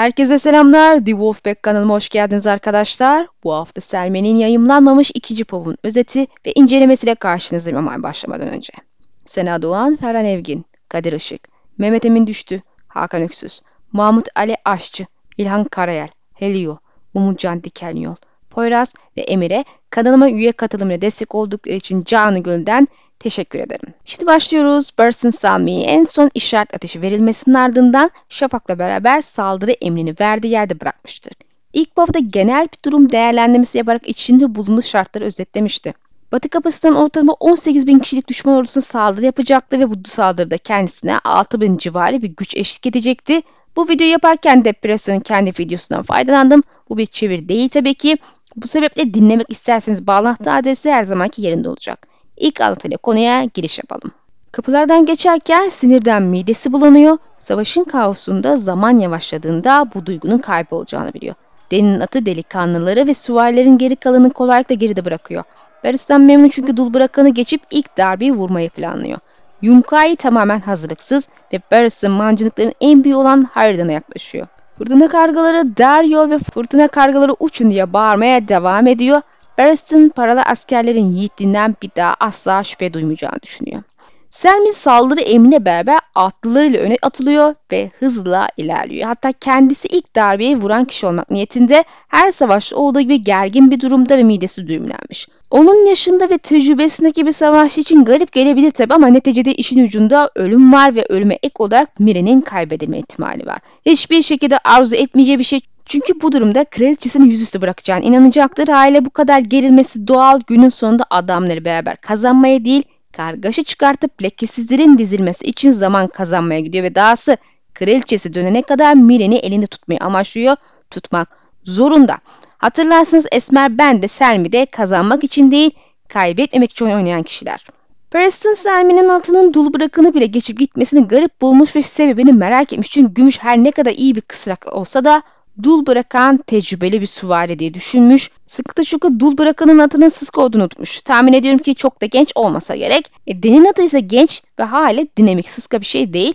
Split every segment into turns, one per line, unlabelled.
Herkese selamlar. The Wolfpack kanalıma hoş geldiniz arkadaşlar. Bu hafta Selmen'in yayımlanmamış ikinci povun özeti ve incelemesiyle karşınızdayım ama başlamadan önce. Sena Doğan, Ferhan Evgin, Kadir Işık, Mehmet Emin Düştü, Hakan Öksüz, Mahmut Ali Aşçı, İlhan Karayel, Helio, Umutcan Dikenyol, Poyraz ve Emir'e kanalıma üye katılımına destek oldukları için canı gönülden Teşekkür ederim. Şimdi başlıyoruz. Burson Salmi'ye en son işaret ateşi verilmesinin ardından Şafak'la beraber saldırı emrini verdiği yerde bırakmıştır. İlk hafta genel bir durum değerlendirmesi yaparak içinde bulunduğu şartları özetlemişti. Batı kapasiteden ortalama 18 bin kişilik düşman ordusuna saldırı yapacaktı ve bu saldırıda kendisine 6 bin civarı bir güç eşlik edecekti. Bu videoyu yaparken de Preston'ın kendi videosundan faydalandım. Bu bir çevir değil tabii ki. Bu sebeple dinlemek isterseniz bağlantı adresi her zamanki yerinde olacak. İlk alıntıyla konuya giriş yapalım. Kapılardan geçerken sinirden midesi bulanıyor. Savaşın kaosunda zaman yavaşladığında bu duygunun kaybolacağını biliyor. Den'in atı delikanlıları ve süvarilerin geri kalanını kolaylıkla geride bırakıyor. Barristan memnun çünkü dul bırakanı geçip ilk darbeyi vurmayı planlıyor. Yunkai tamamen hazırlıksız ve Barristan mancınıkların en büyüğü olan Harridan'a yaklaşıyor. Fırtına kargaları Dario ve fırtına kargaları uçun diye bağırmaya devam ediyor Barristan paralı askerlerin yiğitliğinden bir daha asla şüphe duymayacağını düşünüyor. Selmy saldırı emrine beraber atlılarıyla öne atılıyor ve hızla ilerliyor. Hatta kendisi ilk darbeyi vuran kişi olmak niyetinde her savaşta olduğu gibi gergin bir durumda ve midesi düğümlenmiş. Onun yaşında ve tecrübesindeki bir savaşçı için garip gelebilir tabi ama neticede işin ucunda ölüm var ve ölüme ek olarak Mire'nin kaybedilme ihtimali var. Hiçbir şekilde arzu etmeyeceği bir şey çünkü bu durumda kraliçesini yüzüstü bırakacağını inanacaktır. Aile bu kadar gerilmesi doğal günün sonunda adamları beraber kazanmaya değil kargaşa çıkartıp lekesizlerin dizilmesi için zaman kazanmaya gidiyor ve dahası kraliçesi dönene kadar Miren'i elinde tutmayı amaçlıyor. Tutmak zorunda. Hatırlarsınız Esmer ben de Selmi de kazanmak için değil kaybetmemek için oynayan kişiler. Preston Selmi'nin altının dul bırakını bile geçip gitmesini garip bulmuş ve sebebini merak etmiş. Çünkü Gümüş her ne kadar iyi bir kısrak olsa da dul bırakan tecrübeli bir süvari diye düşünmüş. Sıkıntı şu ki dul bırakanın adının Sıska olduğunu unutmuş. Tahmin ediyorum ki çok da genç olmasa gerek. E, Den'in adı ise genç ve hala dinamik Sıska bir şey değil.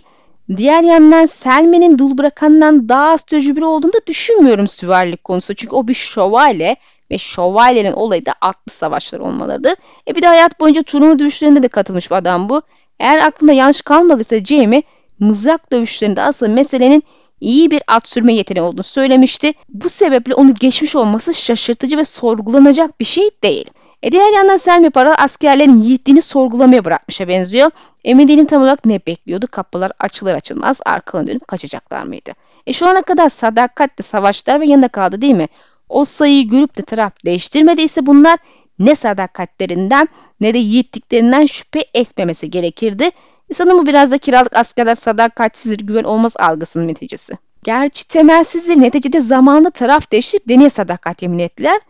Diğer yandan Selme'nin dul bırakandan daha az tecrübeli olduğunu da düşünmüyorum süvarilik konusu. Çünkü o bir şövalye ve şövalyenin olayı da atlı savaşlar olmalıdır. E bir de hayat boyunca turnuva dövüşlerinde de katılmış bir adam bu. Eğer aklında yanlış kalmadıysa Jamie mızrak dövüşlerinde asıl meselenin iyi bir at sürme yeteneği olduğunu söylemişti. Bu sebeple onu geçmiş olması şaşırtıcı ve sorgulanacak bir şey değil. E diğer yandan Selmi Para askerlerin yiğitliğini sorgulamaya bırakmışa benziyor. Emin değilim tam olarak ne bekliyordu. Kapılar açılır açılmaz arkalarına dönüp kaçacaklar mıydı? E şu ana kadar sadakatle savaşlar ve yanında kaldı değil mi? O sayıyı görüp de taraf değiştirmediyse bunlar ne sadakatlerinden ne de yiğitliklerinden şüphe etmemesi gerekirdi. Sanırım bu biraz da kiralık askerler sadakatsizdir, güven olmaz algısının neticesi. Gerçi temelsizdir neticede zamanında taraf değiştirip deneye sadakat yemin ettiler.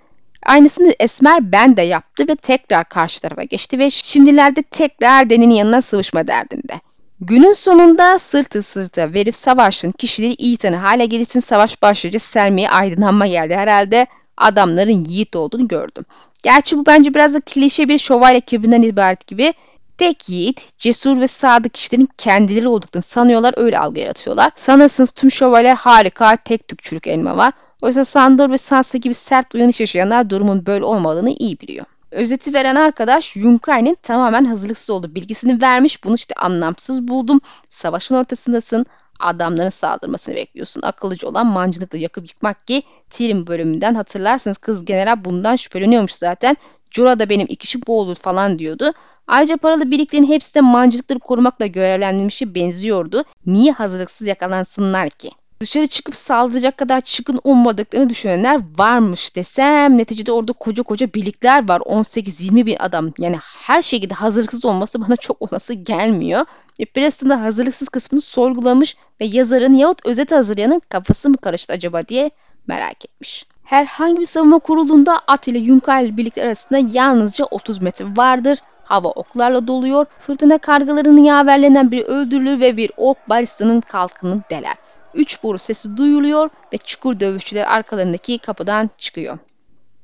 Aynısını Esmer ben de yaptı ve tekrar karşı tarafa geçti ve şimdilerde tekrar Deni'nin yanına sıvışma derdinde. Günün sonunda sırtı sırta verip savaşın kişileri iyi tanı hale gelirsin savaş başlayınca Selmi'ye aydınlanma geldi herhalde adamların yiğit olduğunu gördüm. Gerçi bu bence biraz da klişe bir şövalye ekibinden ibaret gibi Tek yiğit, cesur ve sadık kişilerin kendileri olduklarını sanıyorlar, öyle algı yaratıyorlar. Sanırsınız tüm şövalye harika, tek tük çürük elma var. Oysa Sandor ve Sansa gibi sert uyanış yaşayanlar durumun böyle olmadığını iyi biliyor. Özeti veren arkadaş Yunkai'nin tamamen hazırlıksız olduğu bilgisini vermiş. Bunu işte anlamsız buldum. Savaşın ortasındasın. Adamların saldırmasını bekliyorsun. Akıllıcı olan mancınıkla yakıp yıkmak ki Tyrion bölümünden hatırlarsınız kız general bundan şüpheleniyormuş zaten. Jorah da benim ikişi boğulur falan diyordu. Ayrıca paralı birliklerin hepsi de mancılıkları korumakla görevlendirilmişe benziyordu. Niye hazırlıksız yakalansınlar ki? Dışarı çıkıp saldıracak kadar çıkın olmadıklarını düşünenler varmış desem neticede orada koca koca birlikler var 18-20 bin adam yani her şekilde hazırlıksız olması bana çok olası gelmiyor. E, Preston da hazırlıksız kısmını sorgulamış ve yazarın yahut özet hazırlayanın kafası mı karıştı acaba diye merak etmiş. Herhangi bir savunma kurulunda at ile Yunkaylı birlikler arasında yalnızca 30 metre vardır. Hava oklarla doluyor. Fırtına kargalarının yaverlerinden biri öldürülür ve bir ok baristanın kalkını deler. Üç boru sesi duyuluyor ve çukur dövüşçüler arkalarındaki kapıdan çıkıyor.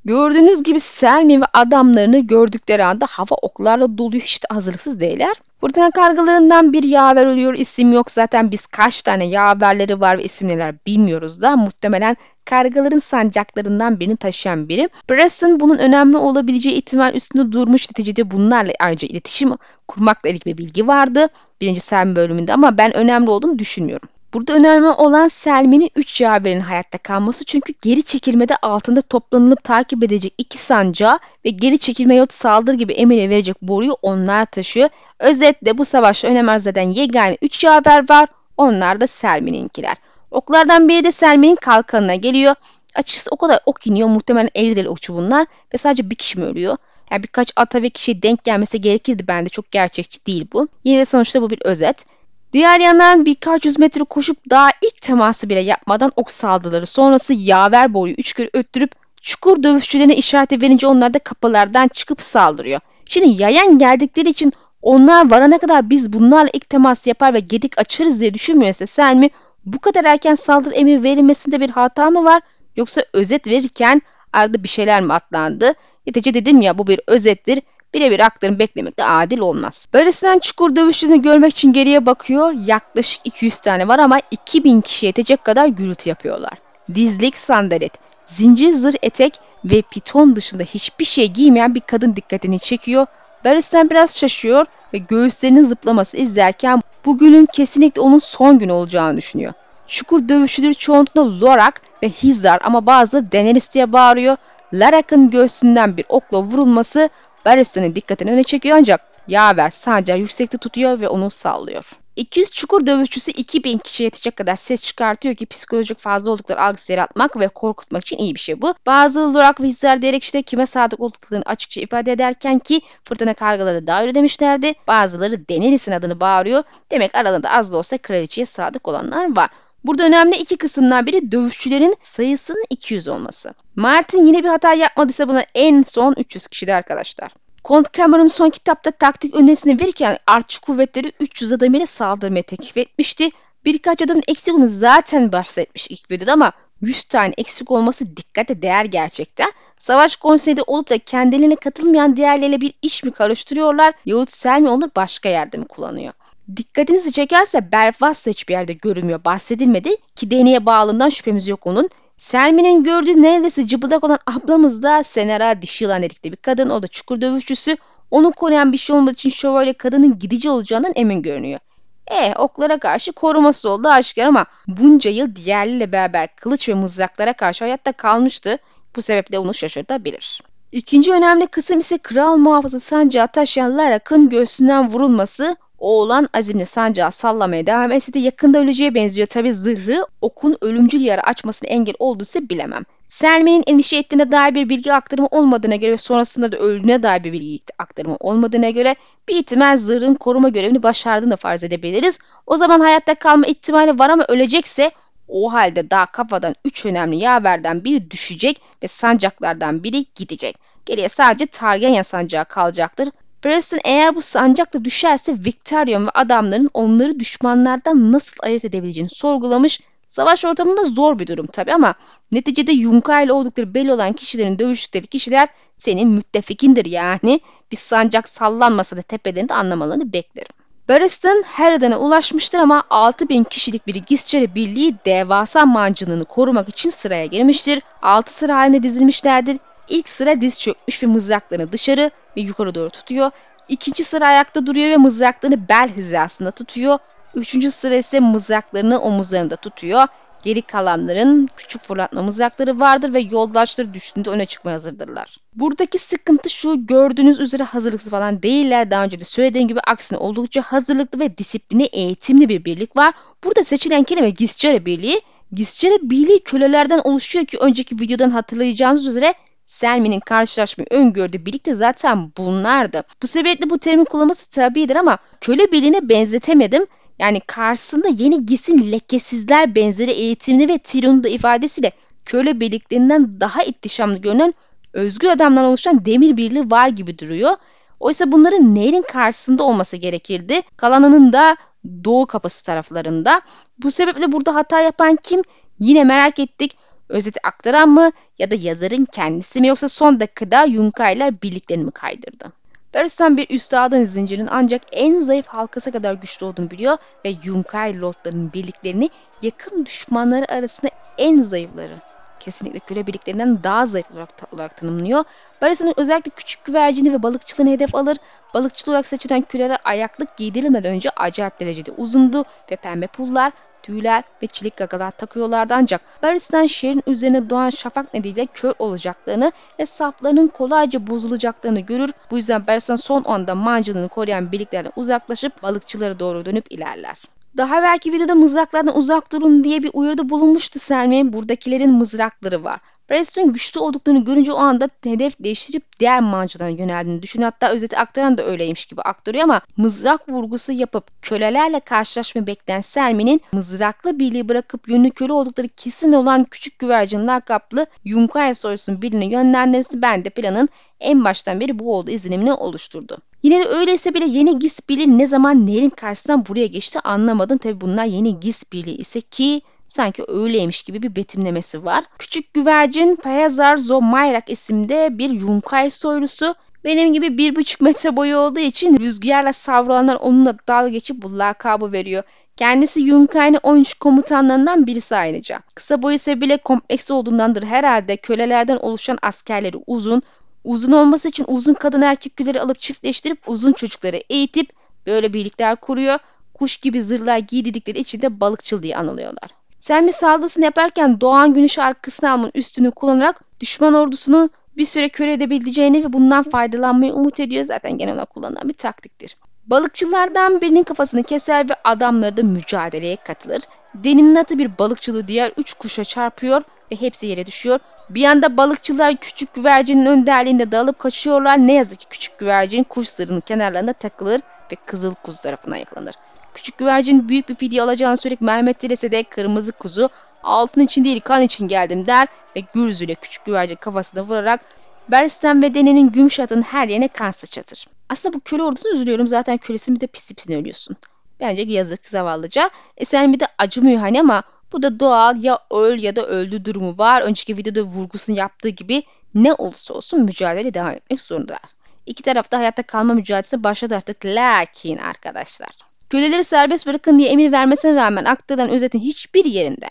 Gördüğünüz gibi Selmi ve adamlarını gördükleri anda hava oklarla doluyor. Hiç de hazırlıksız değiller. Fırtına kargalarından bir yaver ölüyor. isim yok. Zaten biz kaç tane yaverleri var ve isimler bilmiyoruz da. Muhtemelen kargaların sancaklarından birini taşıyan biri. Preston bunun önemli olabileceği ihtimal üstünde durmuş. Neticede bunlarla ayrıca iletişim kurmakla ilgili bir bilgi vardı. Birinci Selmi bölümünde ama ben önemli olduğunu düşünmüyorum. Burada önemli olan Selmi'nin 3 yaverin hayatta kalması çünkü geri çekilmede altında toplanılıp takip edecek iki sancağı ve geri çekilme yahut saldır gibi emir verecek boruyu onlar taşıyor. Özetle bu savaşta önem arz eden yegane 3 yaver var. Onlar da Selmi'ninkiler. Oklardan biri de Selmi'nin kalkanına geliyor. Açıkçası o kadar ok iniyor. Muhtemelen 50 deli okçu bunlar. Ve sadece bir kişi mi ölüyor? Yani birkaç ata ve kişiye denk gelmesi gerekirdi bende. Çok gerçekçi değil bu. Yine de sonuçta bu bir özet. Diğer yandan birkaç yüz metre koşup daha ilk teması bile yapmadan ok saldırıları sonrası yaver boyu üç kere öttürüp çukur dövüşçülerine işareti verince onlar da kapılardan çıkıp saldırıyor. Şimdi yayan geldikleri için onlar varana kadar biz bunlarla ilk temas yapar ve gedik açarız diye düşünmüyorsa sen mi bu kadar erken saldırı emir verilmesinde bir hata mı var yoksa özet verirken arada bir şeyler mi atlandı? Netice dedim ya bu bir özettir birebir aktarım beklemek de adil olmaz. Böylesinden çukur dövüşçülerini görmek için geriye bakıyor. Yaklaşık 200 tane var ama 2000 kişi yetecek kadar gürültü yapıyorlar. Dizlik sandalet, zincir zırh etek ve piton dışında hiçbir şey giymeyen bir kadın dikkatini çekiyor. Barristan biraz şaşıyor ve göğüslerinin zıplaması izlerken bugünün kesinlikle onun son günü olacağını düşünüyor. Çukur dövüşçüleri çoğunlukla Lorak ve Hizar ama bazıları Daenerys diye bağırıyor. Larak'ın göğsünden bir okla vurulması Barrista'nın dikkatini öne çekiyor ancak yaver sadece yüksekte tutuyor ve onu sallıyor. 200 çukur dövüşçüsü 2000 kişiye yetecek kadar ses çıkartıyor ki psikolojik fazla oldukları algısı yaratmak ve korkutmak için iyi bir şey bu. Bazı Lorak ve Hizar diyerek işte kime sadık olduklarını açıkça ifade ederken ki fırtına kargaları daha öyle demişlerdi. Bazıları Daenerys'in adını bağırıyor. Demek aralarında az da olsa kraliçeye sadık olanlar var. Burada önemli iki kısımdan biri dövüşçülerin sayısının 200 olması. Martin yine bir hata yapmadıysa buna en son 300 kişiydi arkadaşlar. Kont Cameron son kitapta taktik önerisini verirken artçı kuvvetleri 300 adam ile saldırmaya teklif etmişti. Birkaç adamın eksik olduğunu zaten bahsetmiş ilk videoda ama 100 tane eksik olması dikkate değer gerçekten. Savaş konseyinde olup da kendilerine katılmayan diğerleriyle bir iş mi karıştırıyorlar yahut Selmi onu başka yerde mi kullanıyor? Dikkatinizi çekerse Belfast hiçbir yerde görünmüyor, bahsedilmedi ki deneye bağlılığından şüphemiz yok onun. Selmi'nin gördüğü neredeyse cıbıldak olan ablamız da Senera dişi yılan dedikleri bir kadın. O da çukur dövüşçüsü. Onu koruyan bir şey olmadığı için şövalye kadının gidici olacağından emin görünüyor. E oklara karşı koruması oldu aşikar ama bunca yıl diğerleriyle beraber kılıç ve mızraklara karşı hayatta kalmıştı. Bu sebeple onu şaşırtabilir. İkinci önemli kısım ise kral muhafızı sancağı taşıyan Larak'ın göğsünden vurulması Oğlan azimli sancağı sallamaya devam etse de yakında öleceğe benziyor. Tabi zırhı okun ölümcül yara açmasını engel olduysa bilemem. Selmi'nin endişe ettiğine dair bir bilgi aktarımı olmadığına göre ve sonrasında da öldüğüne dair bir bilgi aktarımı olmadığına göre bir ihtimal zırhın koruma görevini başardığını farz edebiliriz. O zaman hayatta kalma ihtimali var ama ölecekse o halde daha kafadan üç önemli yaverden biri düşecek ve sancaklardan biri gidecek. Geriye sadece Targaryen sancağı kalacaktır. Preston eğer bu sancakta düşerse Victorion ve adamların onları düşmanlardan nasıl ayırt edebileceğini sorgulamış. Savaş ortamında zor bir durum tabi ama neticede Yunka ile oldukları belli olan kişilerin dövüştükleri kişiler senin müttefikindir yani. Bir sancak sallanmasa da tepelerinde anlamalarını beklerim. Barristan Harridan'a ulaşmıştır ama 6000 kişilik bir Giscere birliği devasa mancınını korumak için sıraya girmiştir. 6 sıra halinde dizilmişlerdir. İlk sıra diz çökmüş ve mızraklarını dışarı ve yukarı doğru tutuyor. İkinci sıra ayakta duruyor ve mızraklarını bel hizasında tutuyor. Üçüncü sıra ise mızraklarını omuzlarında tutuyor. Geri kalanların küçük fırlatma mızrakları vardır ve yoldaşları düştüğünde öne çıkmaya hazırdırlar. Buradaki sıkıntı şu gördüğünüz üzere hazırlıksız falan değiller. Daha önce de söylediğim gibi aksine oldukça hazırlıklı ve disiplinli eğitimli bir birlik var. Burada seçilen kelime Giscere Birliği. Giscere Birliği kölelerden oluşuyor ki önceki videodan hatırlayacağınız üzere Selmi'nin karşılaşmayı öngördüğü birlikte zaten bunlardı. Bu sebeple bu terimin kullanılması tabidir ama köle birliğine benzetemedim. Yani karşısında yeni gisin lekesizler benzeri eğitimli ve Tyrion'un da ifadesiyle köle birliklerinden daha ihtişamlı görünen özgür adamdan oluşan demir birliği var gibi duruyor. Oysa bunların nehrin karşısında olması gerekirdi. Kalanının da doğu kapısı taraflarında. Bu sebeple burada hata yapan kim? Yine merak ettik. Özeti aktaran mı ya da yazarın kendisi mi yoksa son dakikada Yunkai'ler birliklerini mi kaydırdı? Barristan bir üstadın zincirinin ancak en zayıf halkası kadar güçlü olduğunu biliyor ve Yunkai lordlarının birliklerini yakın düşmanları arasında en zayıfları kesinlikle köle birliklerinden daha zayıf olarak, olarak tanımlıyor. Barrisa'nın özellikle küçük güvercini ve balıkçılığını hedef alır. Balıkçı olarak seçilen küleler ayaklık giydirilmeden önce acayip derecede uzundu ve pembe pullar, tüyler ve çelik gagalar takıyorlardı ancak Barristan şehrin üzerine doğan şafak nedeniyle kör olacaklarını ve saflarının kolayca bozulacaklarını görür. Bu yüzden Barristan son anda mancınını koruyan birliklerden uzaklaşıp balıkçılara doğru dönüp ilerler. Daha belki videoda mızraklardan uzak durun diye bir uyarıda bulunmuştu Selmi. Buradakilerin mızrakları var. Preston güçlü olduklarını görünce o anda hedef değiştirip diğer mancıdan yöneldiğini düşün. Hatta özeti aktaran da öyleymiş gibi aktarıyor ama mızrak vurgusu yapıp kölelerle karşılaşma bekleyen Selmi'nin mızraklı birliği bırakıp yönlü köle oldukları kesin olan küçük güvercin lakaplı Yunkaya soyusunun birine yönlendirmesi bende planın en baştan beri bu oldu izlenimini oluşturdu. Yine de öyleyse bile yeni GIS birliği ne zaman neyin karşısından buraya geçti anlamadım. Tabi bunlar yeni GIS birliği ise ki sanki öyleymiş gibi bir betimlemesi var. Küçük güvercin Payazar Zomayrak isimde bir Yunkay soylusu. Benim gibi bir buçuk metre boyu olduğu için rüzgarla savrulanlar onunla dalga geçip bu lakabı veriyor. Kendisi Yunkay'ın 13 komutanlarından birisi ayrıca. Kısa boyu ise bile kompleksi olduğundandır herhalde kölelerden oluşan askerleri uzun, uzun olması için uzun kadın erkek güleri alıp çiftleştirip uzun çocukları eğitip böyle birlikler kuruyor. Kuş gibi zırhlar giydikleri için de balıkçıl diye anılıyorlar. Selmi saldırısını yaparken doğan güneş arkasına almanın üstünü kullanarak düşman ordusunu bir süre köle edebileceğini ve bundan faydalanmayı umut ediyor. Zaten genel olarak kullanılan bir taktiktir. Balıkçılardan birinin kafasını keser ve adamları da mücadeleye katılır. Deninin atı bir balıkçılığı diğer üç kuşa çarpıyor ve hepsi yere düşüyor. Bir anda balıkçılar küçük güvercinin önderliğinde dalıp kaçıyorlar. Ne yazık ki küçük güvercin kuş sırrının kenarlarında takılır ve kızıl kuzu tarafından yakalanır. Küçük güvercin büyük bir fidye alacağını sürekli merhamet dilese de kırmızı kuzu altın için değil kan için geldim der ve gürzüyle küçük güvercin kafasına vurarak Bersten ve Dene'nin gümüşatın her yerine kan sıçratır. Aslında bu köle ordusuna üzülüyorum zaten kölesin bir de pis pisine ölüyorsun. Bence yazık zavallıca. E sen bir de acımıyor hani ama bu da doğal ya öl ya da öldü durumu var. Önceki videoda vurgusunu yaptığı gibi ne olursa olsun mücadele devam etmek zorundalar. İki tarafta hayatta kalma mücadelesi başladı artık. Lakin arkadaşlar köleleri serbest bırakın diye emir vermesine rağmen aktarılan özetin hiçbir yerinde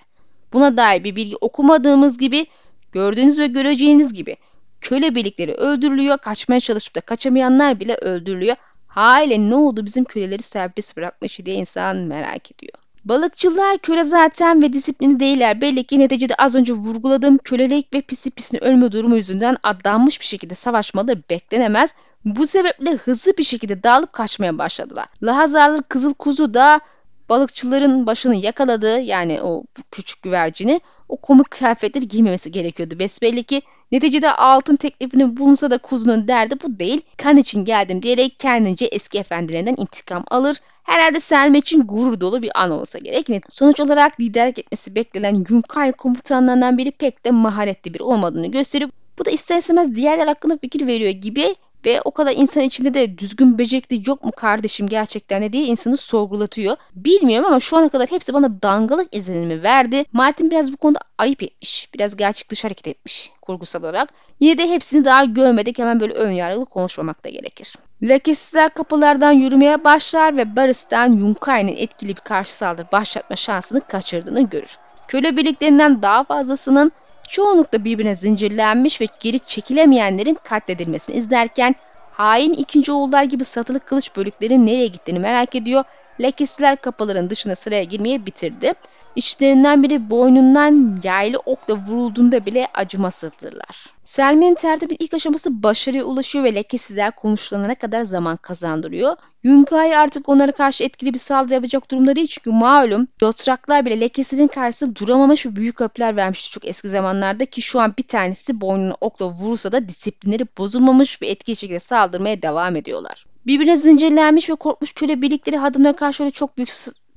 buna dair bir bilgi okumadığımız gibi gördüğünüz ve göreceğiniz gibi köle birlikleri öldürülüyor, kaçmaya çalışıp da kaçamayanlar bile öldürülüyor. Hale ne oldu bizim köleleri serbest bırakma işi diye insan merak ediyor. Balıkçılar köle zaten ve disiplini değiller. Belli ki neticede az önce vurguladığım kölelik ve pisi pisine ölme durumu yüzünden adanmış bir şekilde savaşmaları beklenemez. Bu sebeple hızlı bir şekilde dağılıp kaçmaya başladılar. Lahazarlı Kızıl Kuzu da balıkçıların başını yakaladı yani o küçük güvercini o komik kıyafetleri giymemesi gerekiyordu. Besbelli ki neticede altın teklifini bulunsa da kuzunun derdi bu değil. Kan için geldim diyerek kendince eski efendilerinden intikam alır. Herhalde Selma için gurur dolu bir an olsa gerek. Sonuç olarak liderlik etmesi beklenen Yunkay komutanlarından biri pek de maharetli bir olmadığını gösterip bu da ister istemez diğerler hakkında fikir veriyor gibi ve o kadar insan içinde de düzgün becerikli yok mu kardeşim gerçekten de diye insanı sorgulatıyor. Bilmiyorum ama şu ana kadar hepsi bana dangalık izlenimi verdi. Martin biraz bu konuda ayıp etmiş. Biraz gerçek dışı hareket etmiş kurgusal olarak. Yine de hepsini daha görmedik hemen böyle ön yargılı konuşmamak da gerekir. Lekesizler kapılardan yürümeye başlar ve Barris'ten Yunkai'nin etkili bir karşı saldırı başlatma şansını kaçırdığını görür. Köle birliklerinden daha fazlasının çoğunlukla birbirine zincirlenmiş ve geri çekilemeyenlerin katledilmesini izlerken hain ikinci oğullar gibi satılık kılıç bölüklerin nereye gittiğini merak ediyor. Lekesiler kapıların dışına sıraya girmeye bitirdi. İçlerinden biri boynundan yaylı okla vurulduğunda bile acımasızdırlar. Selmi'nin tertibin ilk aşaması başarıya ulaşıyor ve lekesizler konuşulana kadar zaman kazandırıyor. Yunkai artık onlara karşı etkili bir saldırı yapacak durumda değil çünkü malum Jotraklar bile lekesizin karşısında duramamış ve büyük öpler vermişti çok eski zamanlarda ki şu an bir tanesi boynunu okla vurursa da disiplinleri bozulmamış ve etkili şekilde saldırmaya devam ediyorlar. Birbirine zincirlenmiş ve korkmuş köle birlikleri hadımlara karşı öyle çok büyük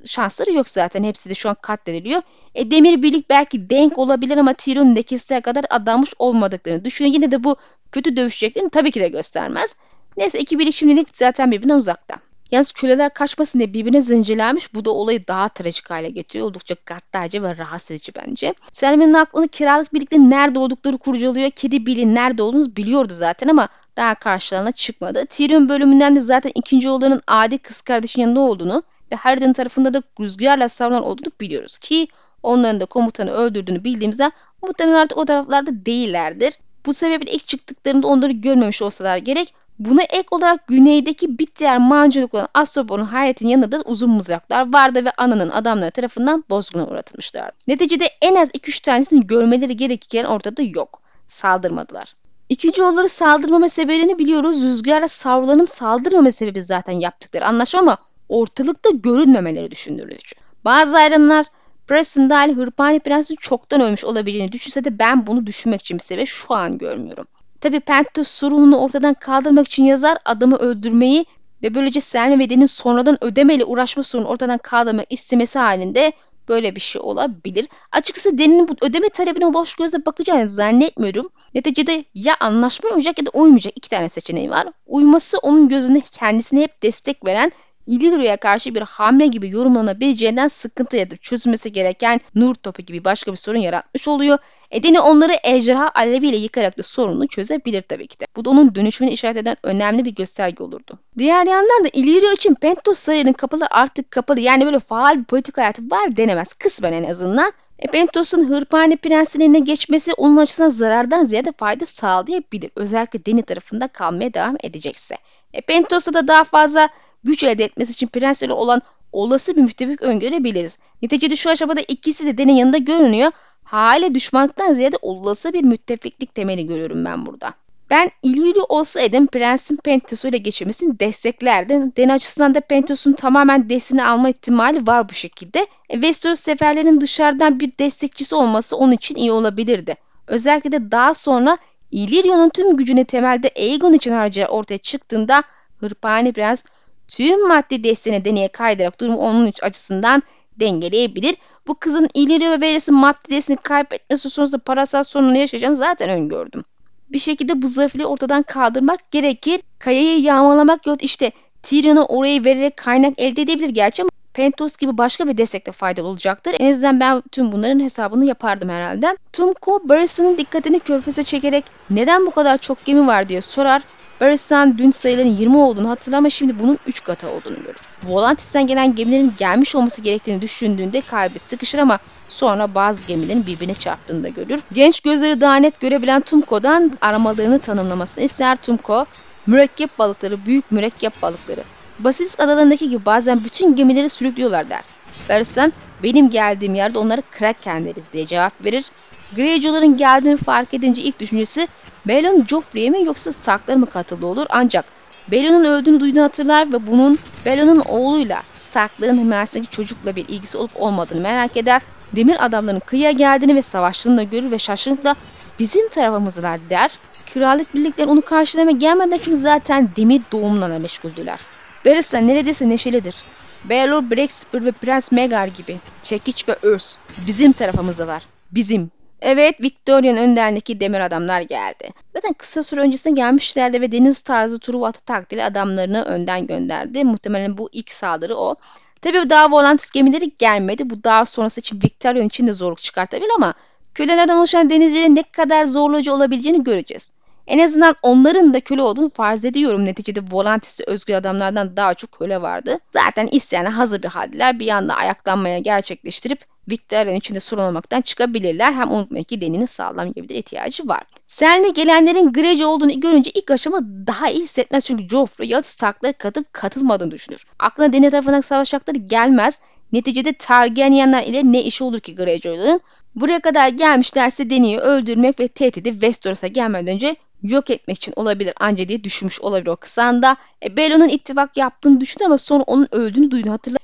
şansları yok zaten. Hepsi de şu an katlediliyor. E, demir birlik belki denk olabilir ama Tyrion'un lekesine kadar adanmış olmadıklarını düşünüyor. Yine de bu kötü dövüşeceklerini tabii ki de göstermez. Neyse iki birlik şimdilik zaten birbirinden uzakta. Yalnız köleler kaçmasın diye birbirine zincirlenmiş. Bu da olayı daha trajik hale getiriyor. Oldukça gaddarca ve rahatsız edici bence. Selman'ın aklını kiralık birlikte nerede oldukları kurcalıyor. Kedi Bill'in nerede olduğunu biliyordu zaten ama daha karşılarına çıkmadı. Tyrion bölümünden de zaten ikinci oğlanın adi kız kardeşin yanında olduğunu ve Harry'nin tarafında da rüzgarla savrulan olduğunu biliyoruz ki onların da komutanı öldürdüğünü bildiğimizden muhtemelen artık o taraflarda değillerdir. Bu sebeple ilk çıktıklarında onları görmemiş olsalar gerek. Buna ek olarak güneydeki bir diğer mancınık olan Astrobor'un hayatın yanında da uzun mızraklar vardı ve ananın adamları tarafından bozguna uğratılmışlardı. Neticede en az 2-3 tanesini görmeleri gerekirken ortada yok. Saldırmadılar. İkinci oğulları saldırmama sebebini biliyoruz. Rüzgarla savrulanın saldırmama sebebi zaten yaptıkları anlaşma ama ortalıkta görünmemeleri düşündürücü. Bazı ayrımlar Preston dahil Hırpani Prens'in çoktan ölmüş olabileceğini düşünse de ben bunu düşünmek için bir sebep şu an görmüyorum. Tabi Pentos sorununu ortadan kaldırmak için yazar adamı öldürmeyi ve böylece Selma ve Den'in sonradan ödemeyle uğraşma sorunu ortadan kaldırmak istemesi halinde böyle bir şey olabilir. Açıkçası Deni'nin bu ödeme talebine boş gözle bakacağını zannetmiyorum. Neticede ya anlaşma uyacak ya da uymayacak iki tane seçeneği var. Uyması onun gözünde kendisine hep destek veren İllyria'ya karşı bir hamle gibi yorumlanabileceğinden sıkıntı yaratıp çözülmesi gereken nur topu gibi başka bir sorun yaratmış oluyor. Edeni onları ejderha aleviyle yıkarak da sorunu çözebilir tabii ki de. Bu da onun dönüşümünü işaret eden önemli bir gösterge olurdu. Diğer yandan da Illyria için Pentos Sarayı'nın kapıları artık kapalı yani böyle faal bir politik hayatı var denemez kısmen en azından. E, Pentos'un hırpani prensliğine geçmesi onun açısından zarardan ziyade fayda sağlayabilir. Özellikle Deni tarafında kalmaya devam edecekse. E, Pentos'ta da daha fazla güç elde etmesi için prensleri olan olası bir müttefik öngörebiliriz. Neticede şu aşamada ikisi de Den'in yanında görünüyor. Hale düşmanlıktan ziyade olası bir müttefiklik temeli görüyorum ben burada. Ben İlyuri olsaydım Prensin Pentos'u ile geçirmesini desteklerdim. Den açısından da Pentos'un tamamen destini alma ihtimali var bu şekilde. E, Westeros seferlerinin dışarıdan bir destekçisi olması onun için iyi olabilirdi. Özellikle de daha sonra Illyrio'nun tüm gücünü temelde Aegon için harcayacağı ortaya çıktığında Hırpani Prens tüm maddi desteğini deneye kaydırarak durumu onun açısından dengeleyebilir. Bu kızın ileri ve verisi maddi desteğini kaybetmesi sonrasında parasal sorununu yaşayacağını zaten öngördüm. Bir şekilde bu zayıflığı ortadan kaldırmak gerekir. Kayayı yağmalamak yok işte Tyrion'a orayı vererek kaynak elde edebilir gerçi ama Pentos gibi başka bir destekte faydalı olacaktır. En azından ben tüm bunların hesabını yapardım herhalde. Tumko Barris'in dikkatini körfeze çekerek neden bu kadar çok gemi var diye sorar. Barristan dün sayıların 20 olduğunu hatırlar ama şimdi bunun 3 katı olduğunu görür. Volantis'ten gelen gemilerin gelmiş olması gerektiğini düşündüğünde kalbi sıkışır ama sonra bazı gemilerin birbirine çarptığını da görür. Genç gözleri daha net görebilen Tumko'dan aramalarını tanımlamasını ister Tumko. Mürekkep balıkları, büyük mürekkep balıkları. Basilisk adalarındaki gibi bazen bütün gemileri sürüklüyorlar der. Barristan benim geldiğim yerde onları Kraken deriz diye cevap verir. Greyjoy'ların geldiğini fark edince ilk düşüncesi Bellon Joffrey'e mi yoksa Stark'lara mı katıldı olur ancak Bellon'un öldüğünü duyduğunu hatırlar ve bunun Bellon'un oğluyla Stark'ların himayesindeki çocukla bir ilgisi olup olmadığını merak eder. Demir adamların kıyıya geldiğini ve savaştığını da görür ve şaşkınlıkla bizim tarafımızdalar der. Krallık birlikleri onu karşılamaya gelmeden çünkü zaten demir doğumlarla meşguldüler. Barristan neredeyse neşelidir. Baelor Breakspear ve Prens Megar gibi. Çekiç ve Örs bizim tarafımızdalar. Bizim. Evet, Victoria'nın önderindeki demir adamlar geldi. Zaten kısa süre öncesinde gelmişlerdi ve deniz tarzı Truva atı taktiğiyle adamlarını önden gönderdi. Muhtemelen bu ilk saldırı o. Tabii daha Volantis gemileri gelmedi. Bu daha sonrası için Victoria için de zorluk çıkartabilir ama kölelerden oluşan denizcilerin ne kadar zorlayıcı olabileceğini göreceğiz. En azından onların da köle olduğunu farz ediyorum. Neticede Volantis'i özgür adamlardan daha çok köle vardı. Zaten isyana hazır bir haldeler. Bir anda ayaklanmaya gerçekleştirip Victoria'nın içinde sorun olmaktan çıkabilirler. Hem unutmayın ki Deni'nin sağlam bir ihtiyacı var. Selmi gelenlerin Greyjoy olduğunu görünce ilk aşama daha iyi hissetmez. Çünkü Joffrey ya Stark'lara katılıp katılmadığını düşünür. Aklına Deni tarafından savaşacakları gelmez. Neticede Targaryenler ile ne işi olur ki Greyjoy'ların? Buraya kadar gelmişlerse Deni'yi öldürmek ve tehdidi Westeros'a gelmeden önce yok etmek için olabilir anca diye düşünmüş olabilir o kısanda. E, Bellon'un ittifak yaptığını düşünür ama sonra onun öldüğünü duyduğunu hatırlar.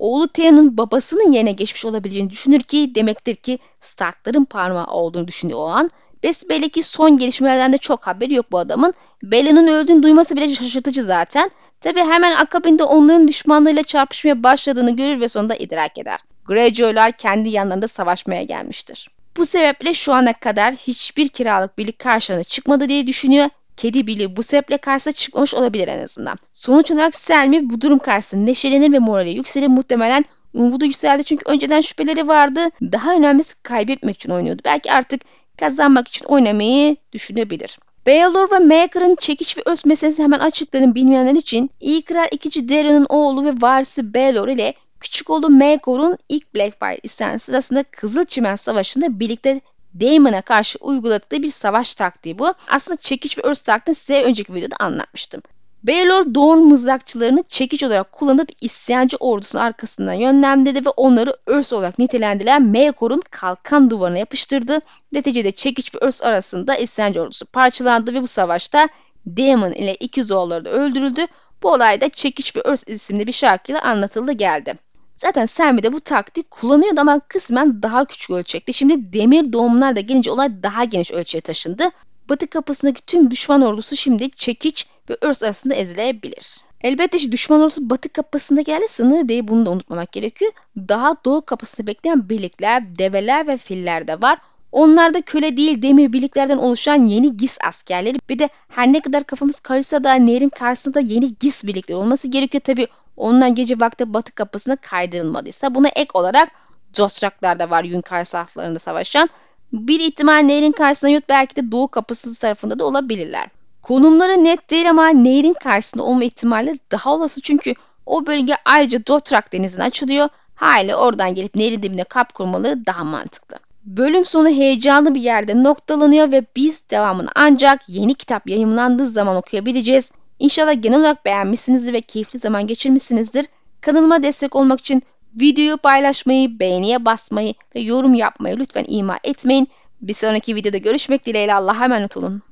Oğlu Theon'un babasının yerine geçmiş olabileceğini düşünür ki demektir ki Stark'ların parmağı olduğunu düşünüyor o an. Besbelli ki son gelişmelerden de çok haberi yok bu adamın. Bella'nın öldüğünü duyması bile şaşırtıcı zaten. Tabi hemen akabinde onların düşmanlarıyla çarpışmaya başladığını görür ve sonunda idrak eder. Greyjoy'lar kendi yanlarında savaşmaya gelmiştir. Bu sebeple şu ana kadar hiçbir kiralık birlik karşına çıkmadı diye düşünüyor kedi birliği bu sebeple karşısına çıkmamış olabilir en azından. Sonuç olarak Selmi bu durum karşısında neşelenir ve morali yükselir muhtemelen umudu yükseldi çünkü önceden şüpheleri vardı. Daha önemlisi kaybetmek için oynuyordu. Belki artık kazanmak için oynamayı düşünebilir. Baelor ve Maker'ın çekiç ve öz meselesi hemen açıkladığını bilmeyenler için İyi Kral 2. Darion'un oğlu ve varisi Baelor ile küçük oğlu Maegor'un ilk Blackfire isyanı sırasında Kızıl Çimen Savaşı'nda birlikte Daemon'a karşı uyguladığı bir savaş taktiği bu. Aslında çekiç ve örs taktiğini size önceki videoda anlatmıştım. Baelor Doğu'nun mızrakçılarını çekiç olarak kullanıp isyancı ordusunun arkasından yönlendirdi ve onları örs olarak nitelendirilen Maegor'un kalkan duvarına yapıştırdı. Neticede çekiç ve örs arasında isyancı ordusu parçalandı ve bu savaşta Daemon ile iki oğulları da öldürüldü. Bu olay da Çekiç ve Örs isimli bir şarkıyla anlatıldı geldi. Zaten Selmi de bu taktik kullanıyordu ama kısmen daha küçük ölçekte. Şimdi demir doğumlar da gelince olay daha geniş ölçeğe taşındı. Batı kapısındaki tüm düşman ordusu şimdi Çekiç ve Örs arasında ezilebilir. Elbette ki düşman ordusu batı kapısında geldi sınırı değil bunu da unutmamak gerekiyor. Daha doğu kapısında bekleyen birlikler, develer ve filler de var. Onlar da köle değil demir birliklerden oluşan yeni GIS askerleri. Bir de her ne kadar kafamız karışsa da nehrin karşısında yeni GIS birlikleri olması gerekiyor. Tabi ondan gece vakti batı kapısına kaydırılmadıysa buna ek olarak Jostraklar da var Yunkar saflarında savaşan. Bir ihtimal nehrin karşısında yok belki de doğu kapısı tarafında da olabilirler. Konumları net değil ama nehrin karşısında olma ihtimali daha olası çünkü o bölge ayrıca Dotrak denizine açılıyor. Hali oradan gelip nehrin dibine kap kurmaları daha mantıklı. Bölüm sonu heyecanlı bir yerde noktalanıyor ve biz devamını ancak yeni kitap yayınlandığı zaman okuyabileceğiz. İnşallah genel olarak beğenmişsinizdir ve keyifli zaman geçirmişsinizdir. Kanalıma destek olmak için videoyu paylaşmayı, beğeniye basmayı ve yorum yapmayı lütfen ihmal etmeyin. Bir sonraki videoda görüşmek dileğiyle Allah'a emanet olun.